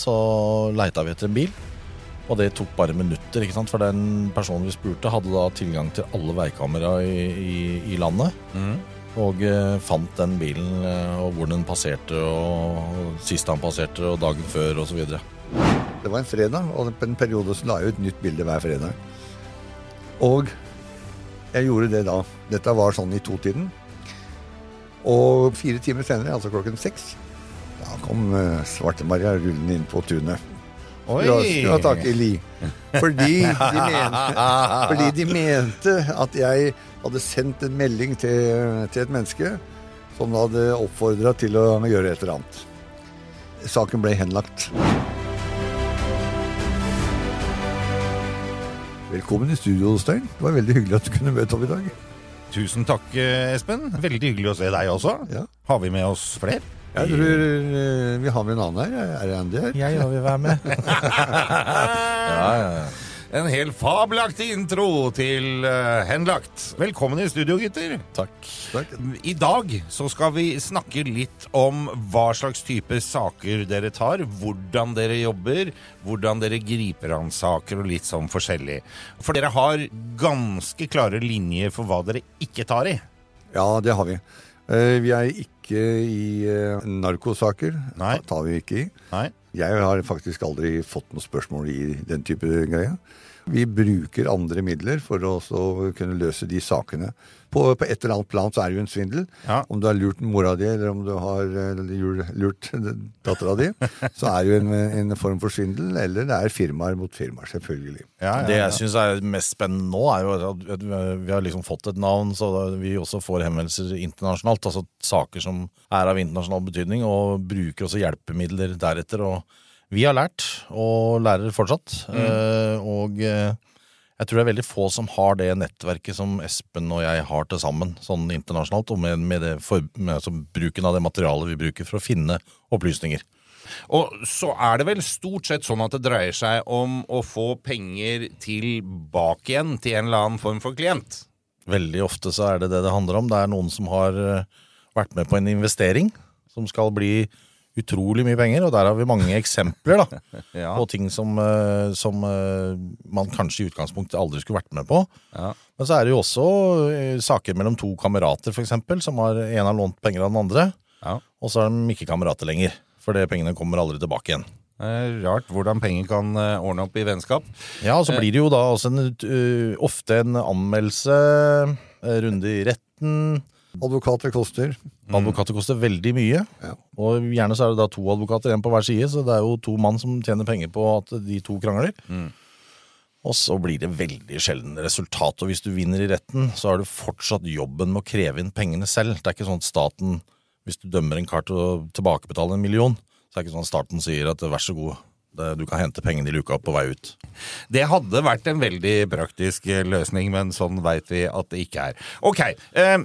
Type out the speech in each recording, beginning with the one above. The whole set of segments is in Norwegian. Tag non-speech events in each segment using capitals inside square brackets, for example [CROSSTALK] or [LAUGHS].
Så leita vi etter en bil, og det tok bare minutter. ikke sant? For den personen vi spurte, hadde da tilgang til alle veikamera i, i, i landet. Og eh, fant den bilen, eh, og hvor den passerte, og, og sist han passerte, og dagen før, osv. Det var en fredag, og på en periode så la jeg ut nytt bilde hver fredag. Og jeg gjorde det da. Dette var sånn i totiden. Og fire timer senere, altså klokken seks, da kom uh, Svarte-Maria rullende inn på tunet. Skulle ha tak i Li. Fordi [LAUGHS] de, mente, fordi de mente at jeg hadde sendt en melding til, til et menneske som hadde oppfordra til å gjøre et eller annet. Saken ble henlagt. Velkommen i studio, Stein. Det var veldig hyggelig at du kunne møte opp i dag. Tusen takk, eh, Espen. Veldig hyggelig å se deg også. Ja. Har vi med oss flere? Jeg tror eh, vi har med en annen her. Er det Andy her? Jeg òg vil være med. [LAUGHS] ja, ja, ja. En helt fabelaktig intro til uh, Henlagt. Velkommen i studio, gutter. Takk. Takk. I dag så skal vi snakke litt om hva slags type saker dere tar, hvordan dere jobber, hvordan dere griper an saker og litt sånn forskjellig. For dere har ganske klare linjer for hva dere ikke tar i. Ja, det har vi. Eh, Vi er ikke i eh, narkosaker. Nei. Det tar vi ikke i. Nei? Jeg har faktisk aldri fått noe spørsmål i den type greie. Vi bruker andre midler for å kunne løse de sakene. På, på et eller annet plan så er det jo en svindel. Ja. Om du har lurt mora di, eller om du har eh, lurt [LAUGHS] dattera di, så er det jo en, en form for svindel. Eller det er firmaer mot firmaer, selvfølgelig. Ja, ja, Det jeg syns er mest spennende nå, er jo at vi har liksom fått et navn, så vi også får henvendelser internasjonalt. Altså saker som er av internasjonal betydning, og bruker også hjelpemidler deretter. Og vi har lært, og lærer fortsatt. Mm. og eh, jeg tror det er veldig få som har det nettverket som Espen og jeg har til sammen, sånn internasjonalt, og med, med, det for, med altså, bruken av det materialet vi bruker for å finne opplysninger. Og så er det vel stort sett sånn at det dreier seg om å få penger tilbake igjen til en eller annen form for klient. Veldig ofte så er det det det handler om. Det er noen som har eh, vært med på en investering som skal bli utrolig mye penger, og der har vi mange eksempler da, [LAUGHS] Ja. på ting som, eh, som eh, man kanskje i utgangspunktet aldri skulle vært med på. Ja. Men så er det jo også eh, saker mellom to kamerater, eksempel, som har, en har lånt penger av den andre, Ja. og så er de ikke kamerater lenger, for det pengene kommer aldri tilbake igjen. Rart hvordan penger kan ordne opp i vennskap. Ja, og så blir det jo da også en, ofte en anmeldelse, runde i retten. Advokater koster. Advokater koster veldig mye, Ja. og gjerne så er det da to advokater, én på hver side, så det er jo to mann som tjener penger på at de to krangler. Og så blir det veldig sjelden resultat, og hvis du vinner i retten, så har du fortsatt jobben med å kreve inn pengene selv. Det er ikke sånn at staten, hvis du dømmer en kar til å tilbakebetale en million, så er det ikke sånn at staten sier at vær så god, du kan hente pengene i luka på vei ut. Det hadde vært en veldig praktisk eh, løsning, men sånn veit vi at det ikke er. Ok, eh,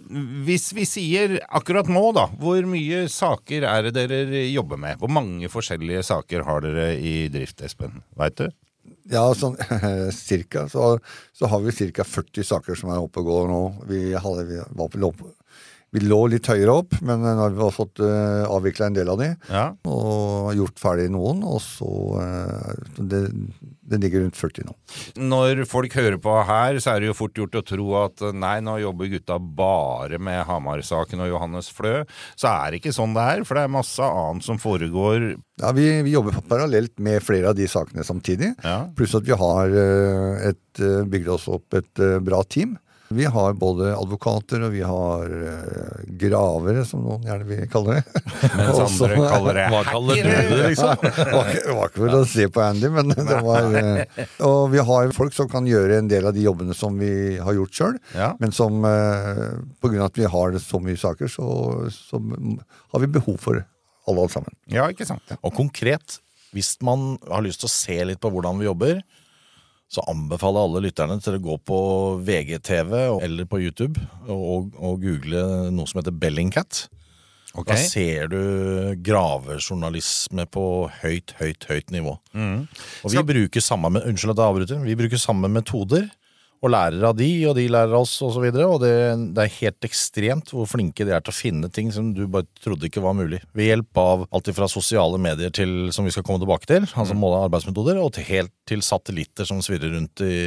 hvis vi sier akkurat nå, da, hvor mye saker er det dere jobber med? Hvor mange forskjellige saker har dere i drift, Espen? Veit du? Ja, sånn [LAUGHS] cirka. Så, så har vi ca. 40 saker som er oppe og går nå. Vi, hadde, vi, var på, vi lå litt høyere opp, men nå har vi fått uh, avvikla en del av de. Ja. Og gjort ferdig noen, og så uh, det, det ligger rundt 40 nå. Når folk hører på her, så er det jo fort gjort å tro at eh, nei, nå jobber gutta bare med Hamar-saken og Johannes Flø. Så er det ikke sånn det er, for det er masse annet som foregår. Ja, vi, vi jobber parallelt med flere av de sakene samtidig. Ja. Pluss at vi har uh, et, bygd oss opp et bra team. Vi har både advokater, og vi har uh, gravere, som noen gjerne vil kalle det. [LAUGHS] Mens Også- andre kaller det [LAUGHS] Hva kaller du det, liksom? det var ikke, var ikke for å se på Andy, men det var uh, Og vi har folk som kan gjøre en del av de jobbene som vi har gjort sjøl, Ja. men som uh, av at vi har så mye saker, så, så har vi behov for alle sammen. Ja, ikke sant? Og konkret, Hvis man har lyst til å se litt på hvordan vi jobber, så anbefaler alle lytterne til å gå på VGTV eller på YouTube og, og google noe som heter Bellingcat. Okay. Da ser du gravejournalisme på høyt, høyt, høyt nivå. Mm. Og vi bruker samme Unnskyld at jeg avbryter. Vi bruker samme metoder. Og lærer av de, og de lærer av oss, og så videre. Og det, det er helt ekstremt hvor flinke de er til å finne ting som du bare trodde ikke var mulig. Ved hjelp av alt fra sosiale medier til, som vi skal komme tilbake til, altså måle arbeidsmetoder, og til, helt til satellitter som svirrer rundt i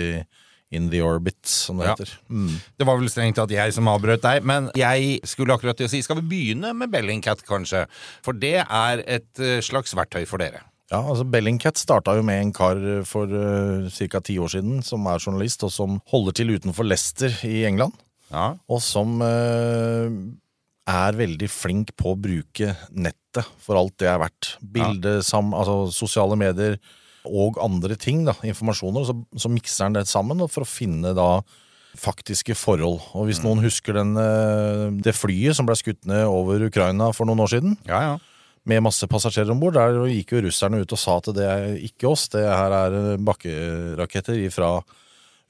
in the orbit, som det Ja. heter. Mm. Det var vel strengt tatt jeg som avbrøt deg, men jeg skulle akkurat til å si skal vi begynne med Bellingcat, kanskje? For det er et eh, slags verktøy for dere. Ja, altså Bellingcat starta jo med en kar for uh, ca. ti år siden som er journalist, og som holder til utenfor Leicester i England. Ja. Og som uh, er veldig flink på å bruke nettet for alt det er verdt. Bilde, ja. altså sosiale medier og andre ting, da, informasjoner. og Så, så mikser han det sammen da, for å finne da faktiske forhold. Og hvis noen husker den, eh, det flyet som ble skutt ned over Ukraina for noen år siden, ja, ja. Med masse passasjerer om bord. Der gikk jo russerne ut og sa at det er ikke oss, det her er bakkeraketter fra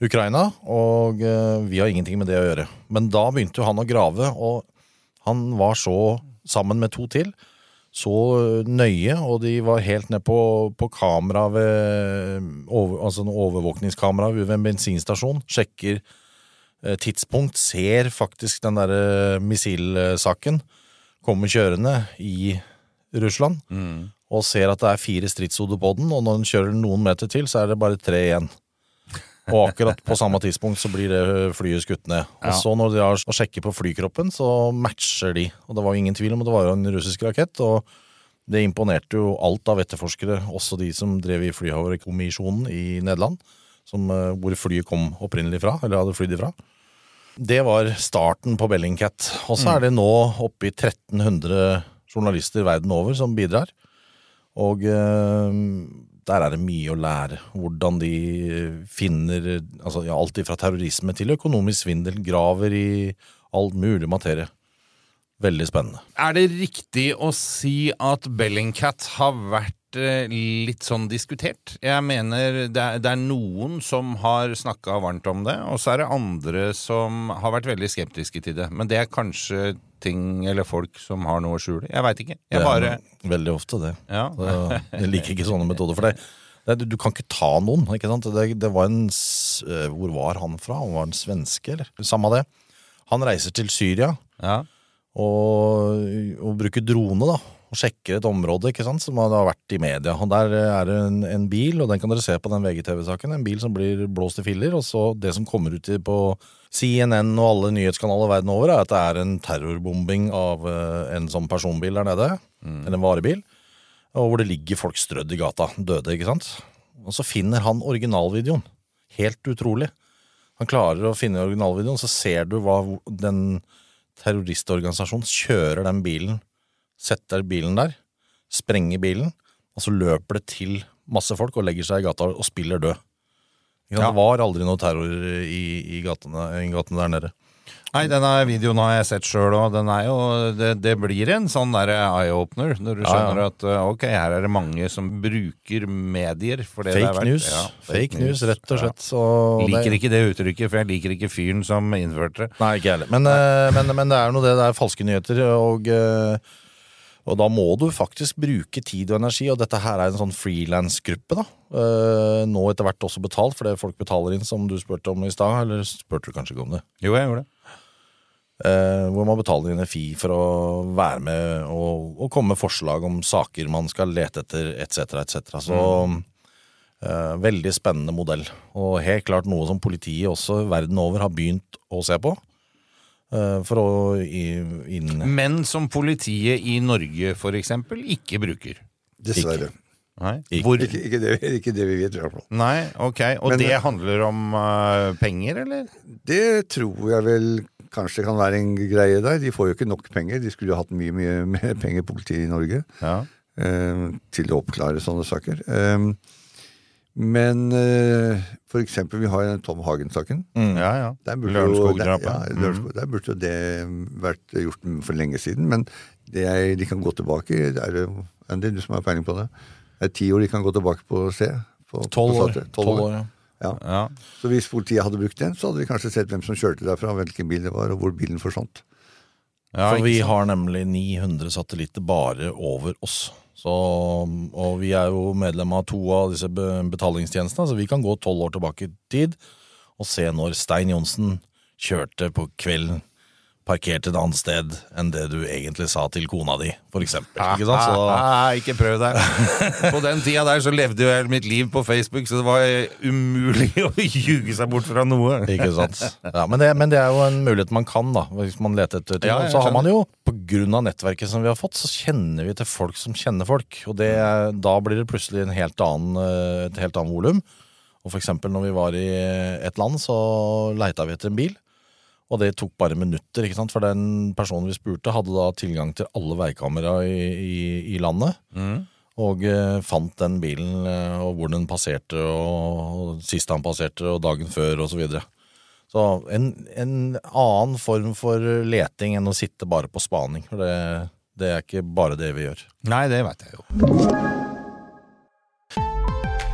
Ukraina, og eh, vi har ingenting med det å gjøre. Men da begynte jo han å grave, og han var så, sammen med to til, så nøye, og de var helt ned på, på kamera ved over, Altså en overvåkningskamera ved en bensinstasjon. Sjekker eh, tidspunkt, ser faktisk den derre missilsaken komme kjørende i Russland, og ser at det er fire stridshoder på den, og når den kjører noen meter til, så er det bare tre igjen. Og akkurat på samme tidspunkt så blir det flyet skutt ned. Og Ja. så når de har å sjekke på flykroppen, så matcher de. Og det var jo ingen tvil om at det var jo en russisk rakett, og det imponerte jo alt av etterforskere, også de som drev i Flyhaverkommisjonen i Nederland, som, eh, hvor flyet kom opprinnelig fra, eller hadde flydd ifra. Det var starten på Bellingcat. Og så er det nå oppe i 1300 journalister verden over som bidrar. Og eh, der er det mye å lære. Hvordan de finner altså, ja, alt fra terrorisme til økonomisk svindel. Graver i all mulig materie. Veldig spennende. Er det riktig å si at Bellingcat har vært eh, litt sånn diskutert? Jeg mener det er, det er noen som har snakka varmt om det, og så er det andre som har vært veldig skeptiske til det. Men det er kanskje ting eller folk som har noe å skjule. Jeg veit ikke. Det Jeg er bare Veldig ofte det. Ja. Jeg liker ikke sånne metoder. For det, du, du kan ikke ta noen. ikke sant? Det, det var en, eh, Hvor var han fra? Han var en svenske, eller? Samme det. Han reiser til Syria ja. og, og bruker drone da, og sjekker et område ikke sant, som har vært i media. Og Der er det en, en bil, og den kan dere se på den VGTV-saken. En bil som blir blåst i filler. Og så det som kommer ut på CNN og alle nyhetskanaler verden over, er at det er en terrorbombing av eh, en sånn personbil der nede. Eller en varebil. Og hvor det ligger folk strødd i gata, døde, ikke sant. Og så finner han originalvideoen. Helt utrolig. Han klarer å finne originalvideoen, så ser du hva den terroristorganisasjonen kjører den bilen, setter bilen der, sprenger bilen, og så løper det til masse folk og legger seg i gata og spiller død. Ja. Det var aldri noe terror i, i, gatene, i gatene der nede. Nei, denne videoen har jeg sett sjøl òg. Det, det blir en sånn eye-opener når du Ja, ja. skjønner at uh, ok, her er det mange som bruker medier for det det er verdt. news. Ja, fake, news, rett og Ja. slett. Så Liker det, ikke det uttrykket, for jeg liker ikke fyren som innførte det. Nei, ikke heller. Men, eh, men, men det er noe det, det er falske nyheter, og, eh, og da må du faktisk bruke tid og energi, og dette her er en sånn frilansgruppe, da. Eh, Nå etter hvert også betalt, for det folk betaler inn, som du spurte om i stad, eller spurte du kanskje ikke om det? Jo, jeg gjorde det. Eh, hvor man betaler inn en fi for å være med og, og komme med forslag om saker man skal lete etter, etc., etc. Så eh, veldig spennende modell. Og helt klart noe som politiet også verden over har begynt å se på. Eh, for å inn Men som politiet i Norge for eksempel ikke bruker. Dessverre. Ikke. Ikke, ikke, det, ikke det vi vet, i hvert fall. nei ok. Og Men- det handler om uh, penger, eller? Det tror jeg vel kanskje kan være en greie der. De får jo ikke nok penger. De skulle jo hatt mye mye mer penger, politiet i Norge, Ja. uh, til å oppklare sånne saker. Eh, men uh, for eksempel, vi har Tom Hagen-saken. Mm. ja, ja. Der burde, jo, der, ja, Lørenskog, der burde jo det vært gjort for lenge siden. Men det er, de kan gå tilbake. Det er Andy, du som har peiling på det. Det er ti år de kan gå tilbake på å se. Tolv år. sattet. Tolv år, ja. Ja. Ja. Så hvis politiet hadde brukt den, så hadde vi kanskje sett hvem som kjørte derfra, hvilken bil det var, og hvor bilen forsvant. Ja, For vi har nemlig 900 satellitter bare over oss. Så, og vi er jo medlem av to av disse betalingstjenestene, så vi kan gå tolv år tilbake i tid og se når Stein Johnsen kjørte på kvelden, parkerte et annet sted enn det du egentlig sa til kona di, for eksempel. Ikke sant? Så, Nei, ikke prøv deg. [LAUGHS] På den tida der så levde jo jeg mitt liv på Facebook, så det var umulig [LAUGHS] å ljuge seg bort fra noe. Ikke sant? Ja, men, det, men det er jo en mulighet man kan, da, hvis man leter etter ting. Ja, så har man jo, på grunn av nettverket som vi har fått, så kjenner vi til folk som kjenner folk. Og det, da blir det plutselig en helt annen, eh, et helt annet volum. Og for eksempel når vi var i et land, så leita vi etter en bil. Og det tok bare minutter, ikke sant? for den personen vi spurte, hadde da tilgang til alle veikamera i, i, i landet. Og eh, fant den bilen, eh, og hvor den passerte, og, og sist han passerte, og dagen før, og så videre. Så en, en annen form for leting enn å sitte bare på spaning. For det, det er ikke bare det vi gjør. Nei, det veit jeg jo.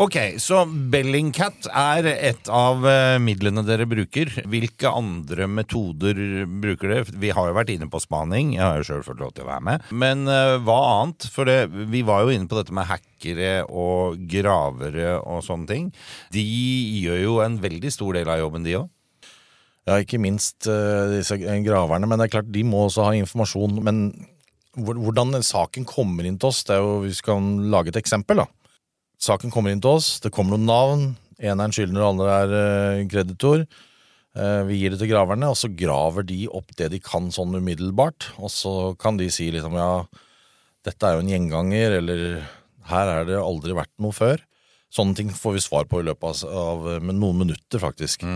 Ok, så Bellingcat er et av eh, midlene dere bruker. Hvilke andre metoder bruker dere? Vi har jo vært inne på spaning, jeg har jo sjøl fått lov til å være med. Men eh, hva annet? For det, vi var jo inne på dette med hackere og gravere og sånne ting. De gjør jo en veldig stor del av jobben, de òg. Ja, ikke minst eh, disse graverne, men det er klart de må også ha informasjon. Men hvordan saken kommer inn til oss, det er jo, vi skal lage et eksempel da. Saken kommer inn til oss, det kommer noen navn, en er en skyldner, og andre er eh, kreditor. Eh, vi gir det til graverne, og så graver de opp det de kan sånn umiddelbart. Og så kan de si liksom ja, dette er jo en gjenganger, eller her er det aldri vært noe før. Sånne ting får vi svar på i løpet av, av med noen minutter, faktisk.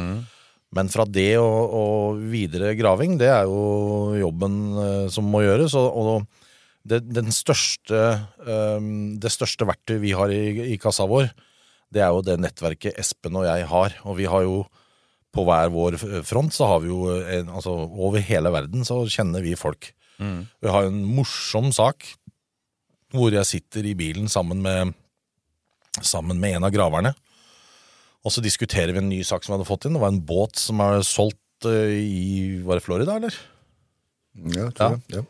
Men fra det og, og videre graving, det er jo jobben eh, som må gjøres. Og, og det, den største, um, det største verktøyet vi har i, i kassa vår, det er jo det nettverket Espen og jeg har. Og vi har jo på hver vår front så har vi jo en, altså Over hele verden så kjenner vi folk. Vi har en morsom sak hvor jeg sitter i bilen sammen med, sammen med en av graverne. Og så diskuterer vi en ny sak som vi hadde fått inn. Det var en båt som er solgt eh, i Var det Florida, eller? Ja, jeg tror det, Ja.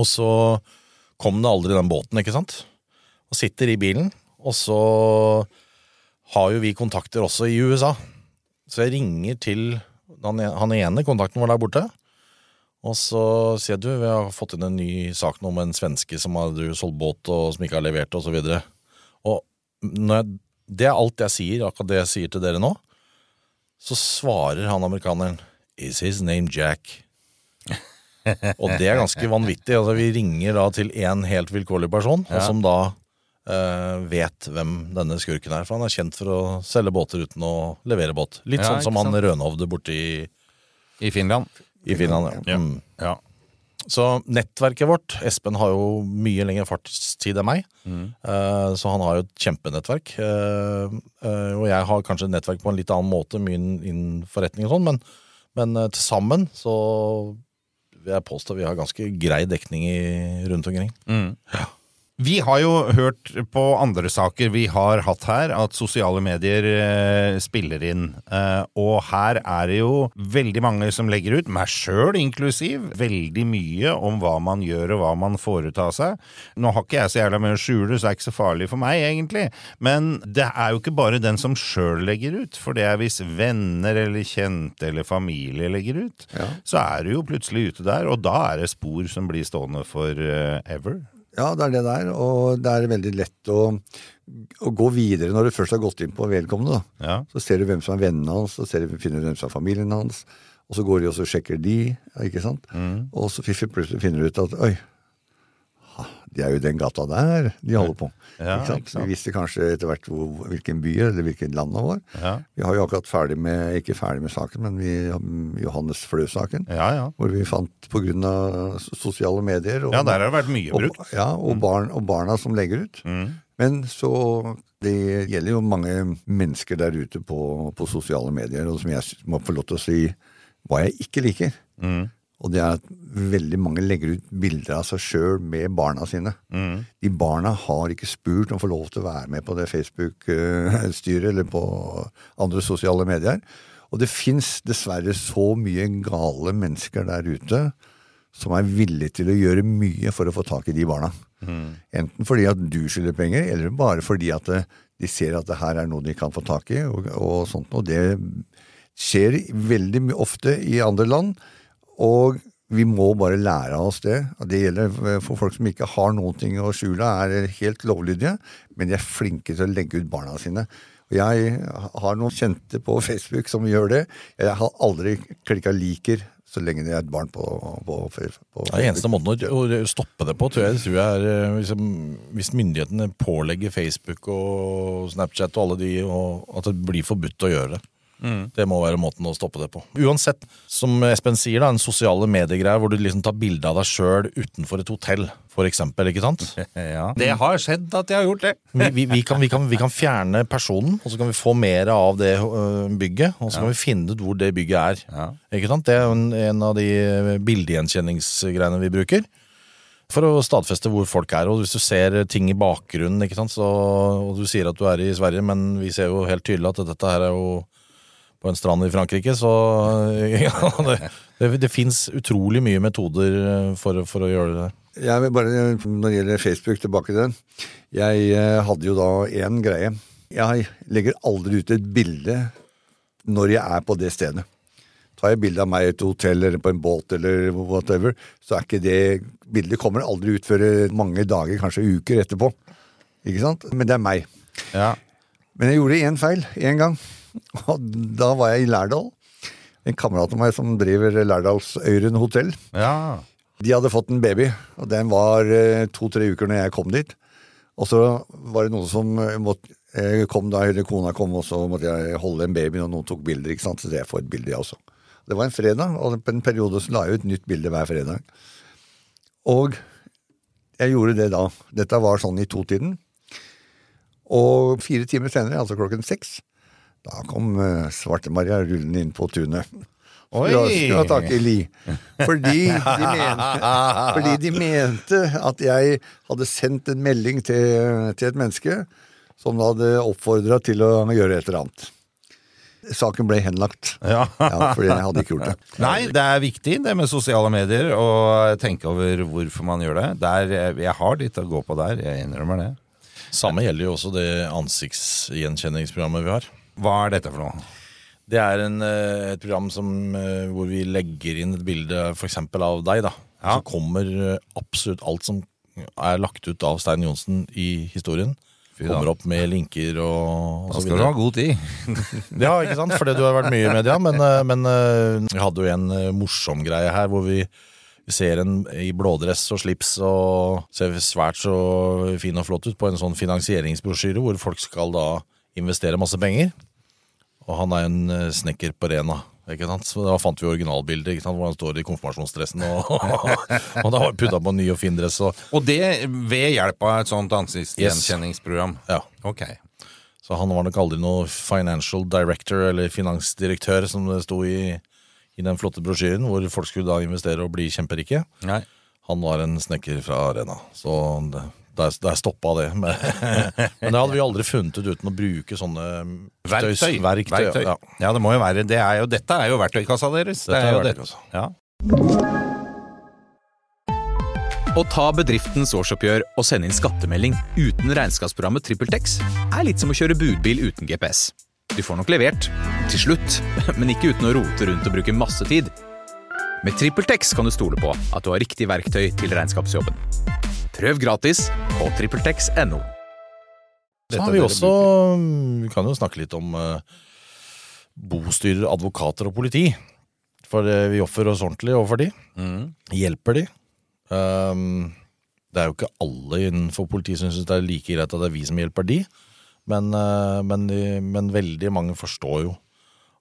Og så kom det aldri den båten, ikke sant? Og sitter i bilen, og så har jo vi kontakter også i USA. Så jeg ringer til han, han ene kontakten vår der borte. Og så sier du, vi har fått inn en ny sak nå om en svenske som har solgt båt og som ikke har levert, og så. Og jeg, det er alt jeg sier, akkurat det jeg sier til dere nå. Så svarer han amerikaneren Is his name Jack? Og det er ganske vanvittig. Altså, vi ringer da til én helt vilkårlig person, ja. som da eh, vet hvem denne skurken er. For han er kjent for å selge båter uten å levere båt. Litt Ja, sånn som han? Rønhovde borte i, I Finland. i Finland. Ja. Mm. Ja. Så nettverket vårt Espen har jo mye lengre fartstid enn meg, eh, så han har jo et kjempenettverk. eh, eh, og jeg har kanskje nettverk på en litt annen måte, mye innen- innen forretning og sånn, men, men eh, til sammen så vil jeg påstå vi har ganske grei dekning i, rundt omkring. Vi har jo hørt på andre saker vi har hatt her, at sosiale medier eh, spiller inn. Eh, og her er det jo veldig mange som legger ut, meg sjøl inklusiv, veldig mye om hva man gjør og hva man foretar seg. Nå har ikke jeg så jævla mye å skjule, så det er ikke så farlig for meg, egentlig. Men det er jo ikke bare den som sjøl legger ut, for det er hvis venner eller kjente eller familie legger ut, så er du jo plutselig ute der, og da er det spor som blir stående for eh, ever. Ja, det er det der, og det er veldig lett å, å gå videre når du først har gått inn på vedkommende. Ja. Så ser du hvem som er vennene hans, så ser du, finner du hvem som er familien hans, og så går de og så sjekker de, ikke sant? Og så plutselig finner du ut at oi, det er jo den gata der de holder på. Ja, ikke sant? ikke sant? Vi visste kanskje etter hvert hvor, hvilken by eller hvilket land det var. Ja. Vi har jo akkurat ferdig med, ikke ferdig med saken, men vi, Johannes Flø-saken. Ja, ja. Hvor vi fant av sosiale medier. Og, Ja, der har det vært mye brukt. Og, ja, og, barn, og barna som legger ut. Men så Det gjelder jo mange mennesker der ute på, på sosiale medier, og som jeg må få lov til å si hva jeg ikke liker. Mm. Og det er at veldig mange legger ut bilder av seg sjøl med barna sine. Mm. De barna har ikke spurt om å få lov til å være med på det Facebook-styret eller på andre sosiale medier. Og det fins dessverre så mye gale mennesker der ute som er villige til å gjøre mye for å få tak i de barna. Enten fordi at du skylder penger, eller bare fordi at eh, de ser at det her er noe de kan få tak i. Og, og sånt. Og det skjer veldig ofte i andre land. Og vi må bare lære av oss det. Det gjelder for folk som ikke har noen ting å skjule, er helt lovlydige, men de er flinke til å legge ut barna sine. Og Jeg har noen kjente på Facebook som gjør det. Jeg har aldri klikka liker så lenge det er et barn på, på, på Ja, eneste måten å stoppe det på, tror jeg, tror jeg er eh, liksom, hvis myndighetene pålegger Facebook og Snapchat og alle de, og at det blir forbudt å gjøre det. Det må være måten å stoppe det på. Uansett, som Espen sier, da, en sosiale mediegreier hvor du liksom tar bilde av deg sjøl utenfor et hotell, for eksempel. ikke sant? [LAUGHS] Ja. Det har skjedd at jeg har gjort det. [LAUGHS] Vi, vi, vi, kan, vi, kan, vi kan fjerne personen, og så kan vi få mer av det bygget. Og så kan vi finne ut hvor det bygget er. Ja. Ikke sant? Det er en, en av de bildegjenkjenningsgreiene vi bruker. For å stadfeste hvor folk er. Og hvis du ser ting i bakgrunnen? Så, og du sier at du er i Sverige, men vi ser jo helt tydelig at dette her er jo på en strand i Frankrike, så [LAUGHS] ja, det, det, det fins utrolig mye metoder for, for å gjøre det. Jeg vil bare, Når det gjelder Facebook, tilbake til den. Jeg eh, hadde jo da én greie. Jeg legger aldri ut et bilde når jeg er på det stedet. Tar jeg bilde av meg i et hotell eller på en båt eller whatever, så er ikke det Bildet kommer aldri ut før mange dager, kanskje uker etterpå. Ikke sant? Men det er meg. Ja. Men jeg gjorde én feil én gang. [LAUGHS] Og da var jeg i Lærdal. En kamerat av meg som driver Lærdalsøyren hotell. ja. De hadde fått en baby, og den var eh, to-tre uker når jeg kom dit. Og så var det noen som eh, måtte, jeg kom da, kona kom, og så måtte jeg holde en baby, og noen tok bilder. ikke sant? Så jeg får et bilde, jeg også. Det var en fredag, og på en periode så la jeg ut nytt bilde hver fredag. Og jeg gjorde det da. Dette var sånn i totiden. Og fire timer senere, altså klokken seks, da kom uh, Svarte-Maria rullende inn på tunet. Oi! Skulle ha- Skulle ha tak i Li. Fordi de, [LAUGHS] mente, fordi de mente at jeg hadde sendt en melding til, til et menneske som hadde oppfordra til å gjøre et eller annet. Saken ble henlagt. [LAUGHS] Ja. Ja, fordi jeg hadde ikke gjort det. Nei, det er viktig det med sosiale medier, å tenke over hvorfor man gjør det. Der, jeg har litt å gå på der, jeg innrømmer det. Samme gjelder jo også det ansiktsgjenkjenningsprogrammet vi har. Hva er dette for noe? Det er en, eh, et program som, eh, hvor vi legger inn et bilde f.eks. av deg. da. Ja. Så kommer eh, absolutt alt som er lagt ut av Stein Johnsen i historien. Kommer opp med linker og, og Da skal du ha god tid. [LAUGHS] Ja, ikke sant? Fordi du har vært mye i media. Men, men vi hadde jo en morsom greie her hvor vi ser en i blådress og slips og ser svært så fin og flott ut på en sånn finansieringsbrosjyre hvor folk skal da investere masse penger. Og han er en eh, snekker på Rena. Ikke sant? Så Da fant vi originalbildet ikke sant? hvor han står i konfirmasjonsdressen. Og, [LAUGHS] og da var putta på en ny og fin dress. Og, Og det ved hjelp av et sånt ansiktsgjenkjenningsprogram. ja. Ok. Så han var nok aldri noe financial director eller finansdirektør, som det sto i, i den flotte brosjyren, hvor folk skulle da investere og bli kjemperike. Nei. Han var en snekker fra Arena, så det, der, der stoppa det. [LAUGHS] Men, men det hadde vi aldri funnet ut uten å bruke sånne Verktøy. støys- verktøy. Verktøy. Ja. Ja. det må jo være det. Er jo, dette er jo verktøykassa deres. Dette er jo det. verktøykassa. Ja. Å ta bedriftens årsoppgjør og sende inn skattemelding uten regnskapsprogrammet TrippelTex er litt som å kjøre budbil uten GPS. Du får nok levert, til slutt, [LAUGHS] men ikke uten å rote rundt og bruke masse tid. Med TrippelTex kan du stole på at du har riktig verktøy til regnskapsjobben. Prøv gratis på TrippelTex.no. Så har vi også Vi kan jo snakke litt om uh, bostyrer, advokater og politi. For eh, vi oppfører oss ordentlig overfor de. Mm. Hjelper de. Um, Det er jo ikke alle innenfor politiet som syns det er like greit at det er vi som hjelper de, men, eh, men, de- men veldig mange forstår jo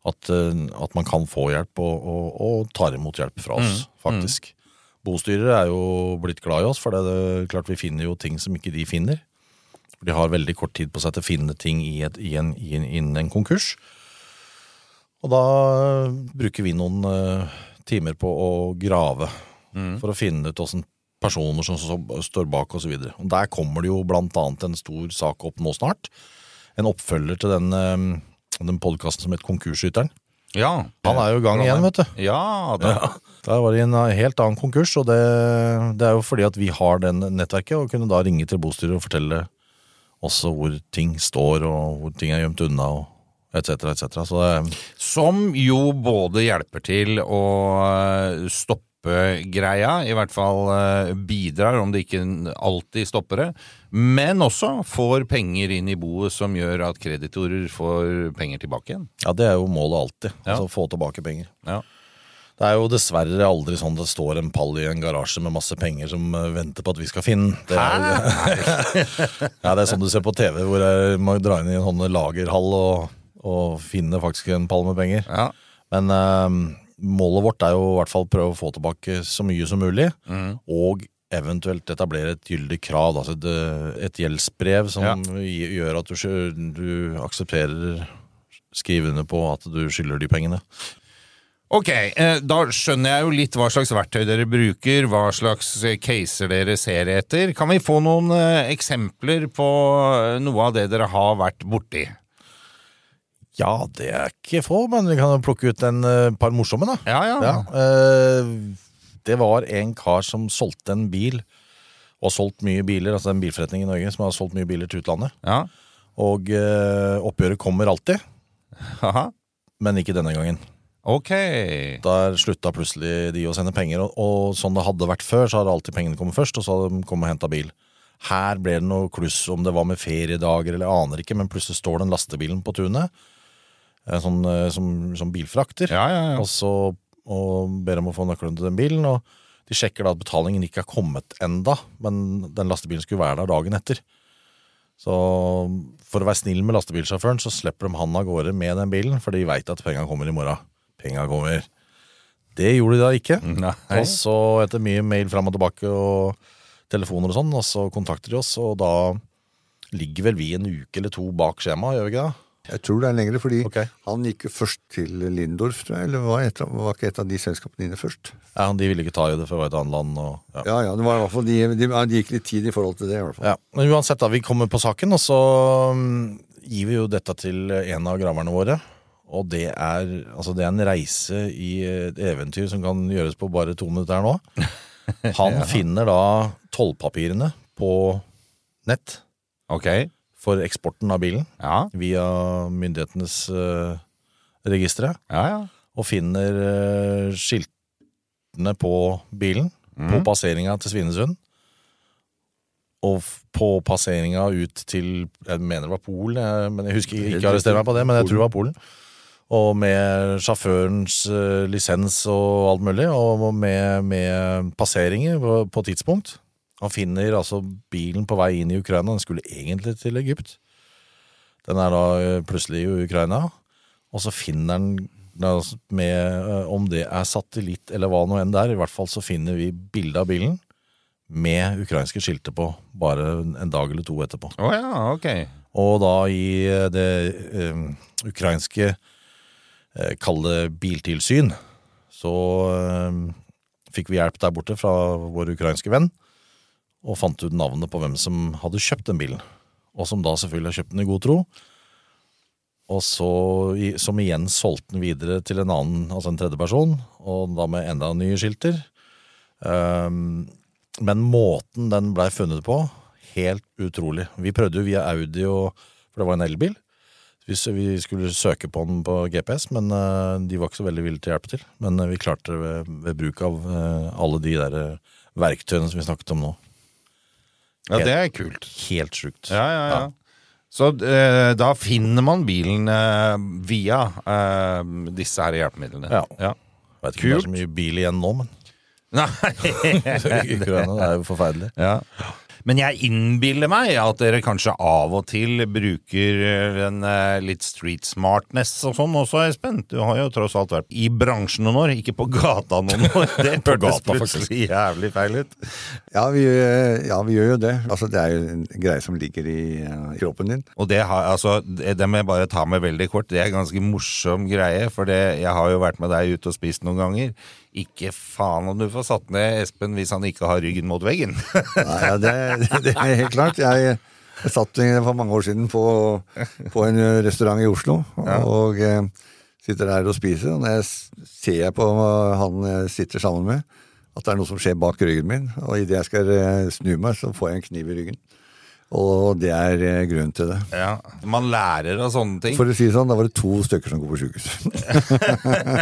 at, eh, at man kan få hjelp, og, og, og tar imot hjelp fra oss, faktisk. Bostyrere er jo blitt glad i oss, for det er klart vi finner jo ting som ikke de finner. For De har veldig kort tid på seg til å finne ting i et, i en, i en, innen en konkurs. Og da øh, bruker vi noen øh, timer på å grave for å finne ut åssen personer som så- står bak osv. Der kommer det jo blant annet en stor sak opp nå snart. En oppfølger til den, øh, den podkasten som het Konkursyteren. Ja. Han er jo i gang igjen, vet du. Ja da. Ja, Der var det en eh, helt annen konkurs, og det, det er jo fordi at vi har den nettverket, og kunne da ringe til bostyret og fortelle også hvor ting står, og hvor ting er gjemt unna, og etc., etc. Som jo både hjelper til å eh, stoppe greia, i hvert fall eh, bidrar, om det ikke alltid stopper det, men også får penger inn i boet som gjør at kreditorer får penger tilbake igjen. ja, det er jo målet alltid, Ja. altså få tilbake penger. Ja. Det er jo dessverre aldri sånn det står en pall i en garasje med masse penger som eh, venter på at vi skal finne. Det er, [LAUGHS] ja, det er sånn du ser på TV, hvor man drar dra inn i en sånn lagerhall og, og finner faktisk en pall med penger. Ja. Men eh, målet vårt er jo i hvert fall prøve å få tilbake så mye som mulig, og eventuelt etablere et gyldig krav, altså et, eh, et gjeldsbrev som Ja. gjør at du, du aksepterer skrivende på at du skylder de pengene. Ok, eh, da skjønner jeg jo litt hva slags verktøy dere bruker, hva slags eh, caser dere ser etter. Kan vi få noen eksempler på noe av det dere har vært borti? Ja, det er ikke få, men vi kan jo plukke ut en eh, par morsomme, da. Ja, ja. Ja, Uh, det var en kar som solgte en bil, og har solgt mye biler, altså en bilforretning i Norge som har solgt mye biler til utlandet. ja. Og uh, oppgjøret kommer alltid, Haha. men ikke denne gangen. Ok. Der slutta plutselig de å sende penger, og, og sånn det hadde vært før, så hadde alltid pengene kommet først, og så hadde de kommet og henta bil. Her ble det noe kluss om det var med feriedager eller aner ikke, men plutselig står den lastebilen på tunet, sånn, eh, som, som bilfrakter, Ja, ja, ja. og så og ber om å få nøkkelen til den bilen, og de sjekker da at betalingen ikke har kommet enda, men den lastebilen skulle være der dagen etter. Så for å være snill med lastebilsjåføren, så slipper de han av gårde med den bilen, for de veit at penga kommer i morgen. Penga kommer. Det gjorde de da ikke. [LAUGHS] Nei. Og så etter mye mail fram og tilbake og telefoner og sånn, og så kontakter de oss, og da ligger vel vi en uke eller to bak skjema, gjør vi ikke det? Jeg tror det er lengre, fordi okay. han gikk jo først til Lindorf, tror jeg, eller var, et, var ikke et av de selskapene dine først? Ja, De ville ikke ta i det for å være et annet land. Og, ja. Ja, ja, det var i hvert fall de, de, de gikk litt tid i forhold til det, i hvert fall. Ja, men uansett da, vi kommer på saken, og så mm, gir vi jo dette til en av graverne våre. Og det er, altså det er en reise i et eventyr som kan gjøres på bare to minutter her nå. [LAUGHS] Han finner da tollpapirene på nett Ok. For eksporten av bilen Ja, via myndighetenes uh, registre, ja, ja. og finner uh, skiltene på bilen på passeringa til Svinesund. Og på passeringa ut til Jeg mener det var Polen, men jeg husker ikke arrester meg på det, men jeg tror det var Polen. Og med sjåførens uh, lisens og alt mulig, og med, med passeringer på, på tidspunkt. Han finner altså bilen på vei inn i Ukraina. Den skulle egentlig til Egypt. Den er da eh, plutselig i Ukraina. Og så finner han med eh, Om det er satellitt eller hva nå enn det er, i hvert fall så finner vi bilde av bilen med ukrainske skilter på bare en dag eller to etterpå. Å ja, ok. Og da i eh, det um, ukrainske eh, kalde biltilsyn, så um, fikk vi hjelp der borte fra vår ukrainske venn, og fant ut navnet på hvem som hadde kjøpt den bilen. Og som da selvfølgelig har kjøpt den i god tro. Og så, som igjen solgte den videre til en annen, altså en tredje person, og da med enda nye skilter. Um, men måten den blei funnet på, helt utrolig. Vi prøvde jo via Audi, og, for det var en elbil. Vi, skulle søke på den på GPS, men eh, de var ikke så veldig villige til å hjelpe til. Men eh, vi klarte det ved, ved bruk av eh, alle de der verktøyene som vi snakket om nå. Ja, det er kult. Helt sjukt. Ja, ja, ja. Så eh, da finner man bilen eh, via eh, disse her hjelpemidlene. Ja. ja. Jeg vet ikke om det er så mye bil igjen nå, men Nei. [LAUGHS] Det er jo forferdelig. Ja. Men jeg innbiller meg at dere kanskje av og til bruker en eh, litt street smartness og sånn også, Espen. Du har jo tross alt vært i bransjen noen år, ikke på gata noen [LAUGHS] år. Det På hørtes plutselig jævlig feil ut. Ja vi, eh, ja, vi gjør jo det. Altså, det er jo en greie som ligger i eh, kroppen din. Og det, har, altså, det det må jeg bare ta med veldig kort. Det er en ganske morsom greie, for det, jeg har jo vært med deg ute og spist noen ganger. Ikke faen om du får satt ned Espen hvis han ikke har ryggen mot veggen. [LAUGHS] Nei, ja, det, det er helt klart. Jeg, jeg satt for mange år siden på, på en restaurant i Oslo og eh, sitter der og spiser. Og når jeg ser på han jeg sitter sammen med, at det er noe som skjer bak ryggen min, og idet jeg skal eh, snu meg, så får jeg en kniv i ryggen. Og det er eh, grunnen til det. Ja, Man lærer av sånne ting. For å si det sånn, da var det to stykker som går på sjukehus.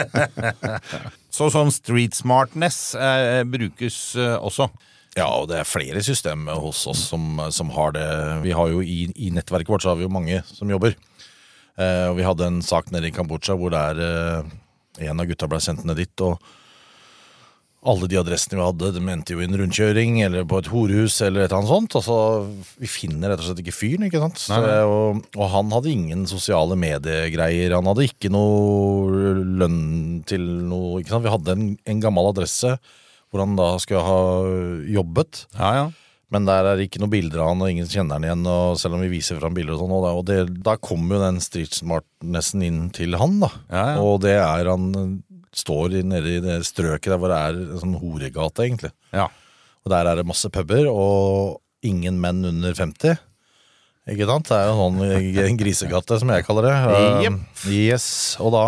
[LAUGHS] Så sånn street smartness eh, brukes eh, også. Ja, og det er flere systemer hos oss som, som har det. Vi har jo i, I nettverket vårt så har vi jo mange som jobber. Eh, og Vi hadde en sak nede i Kambodsja hvor det er eh, en av gutta ble sendt ned dit. og alle de adressene vi hadde, de endte jo i en rundkjøring eller på et horehus eller et eller annet sånt. Altså, vi finner rett og slett ikke fyren, ikke sant. Så, og, og han hadde ingen sosiale mediegreier. Han hadde ikke noe lønn til noe, ikke sant. Vi hadde en, en gammel adresse hvor han da skulle ha jobbet. Ja, ja. Men der er det ikke noe bilder av han, og ingen kjenner han igjen. Og selv om vi viser fram bilder og sånn, og, det, og det, da kommer jo den street smartnessen inn til han, da. Ja, ja. Og det er han står nede i det strøket der hvor det er en sånn horegate, egentlig. ja. Og der er det masse puber, og ingen menn under 50. Ikke sant? Det er jo sånn en grisegate, som jeg kaller det. Yep. Uh, yes. Og da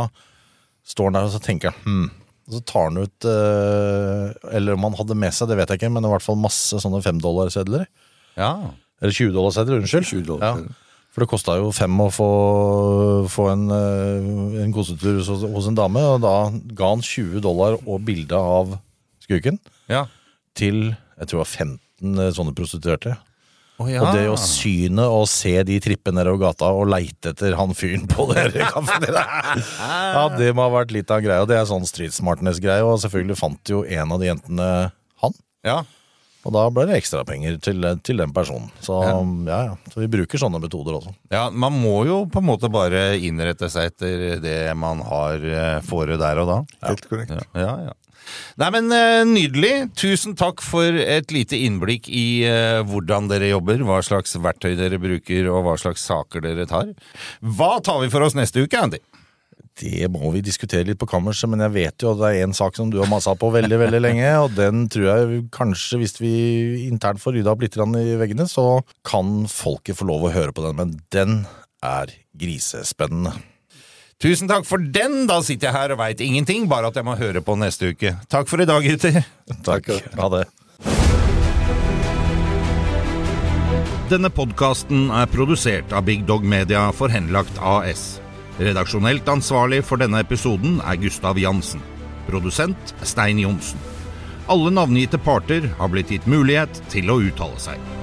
står han der og så tenker han hm. Og så tar han ut uh, Eller om han hadde med seg, det vet jeg ikke, men i hvert fall masse sånne femdollarsedler. ja. Eller 20-dollarsedler, unnskyld. 20 dollar. Ja. For det kosta jo fem å få, få en, eh, en kosetur hos, hos en dame, og da ga han 20 dollar og bilde av skurken ja. til jeg tror det var 15 sånne prostituerte. Oh, ja. Og det å syne og se de trippe nedover gata og leite etter han fyren på det [LAUGHS] Ja, det må ha vært litt av en greie, og det er sånn street smartness-greie. Og selvfølgelig fant jo en av de jentene han. ja. Og da ble det ekstrapenger til, til den personen. Så Ja. ja. ja, Så vi bruker sånne metoder også. Ja, Man må jo på en måte bare innrette seg etter det man har eh, fore der og da. Helt korrekt. Ja, ja, ja. Nei, men eh, Nydelig. Tusen takk for et lite innblikk i eh, hvordan dere jobber, hva slags verktøy dere bruker og hva slags saker dere tar. Hva tar vi for oss neste uke, Andy? Det må vi diskutere litt på kammerset, men jeg vet jo at det er en sak som du har masa på veldig veldig lenge, og den tror jeg kanskje, hvis vi internt får rydda opp litt i veggene, så kan folket få lov å høre på den. Men den er grisespennende. Tusen takk for den! Da sitter jeg her og veit ingenting, bare at jeg må høre på neste uke. Takk for i dag, gutter. [LAUGHS] Takk. Ha det. Denne podkasten er produsert av Big Dog Media for Henlagt AS. Redaksjonelt ansvarlig for denne episoden er Gustav Jansen. Produsent Stein Johnsen. Alle navngitte parter har blitt gitt mulighet til å uttale seg.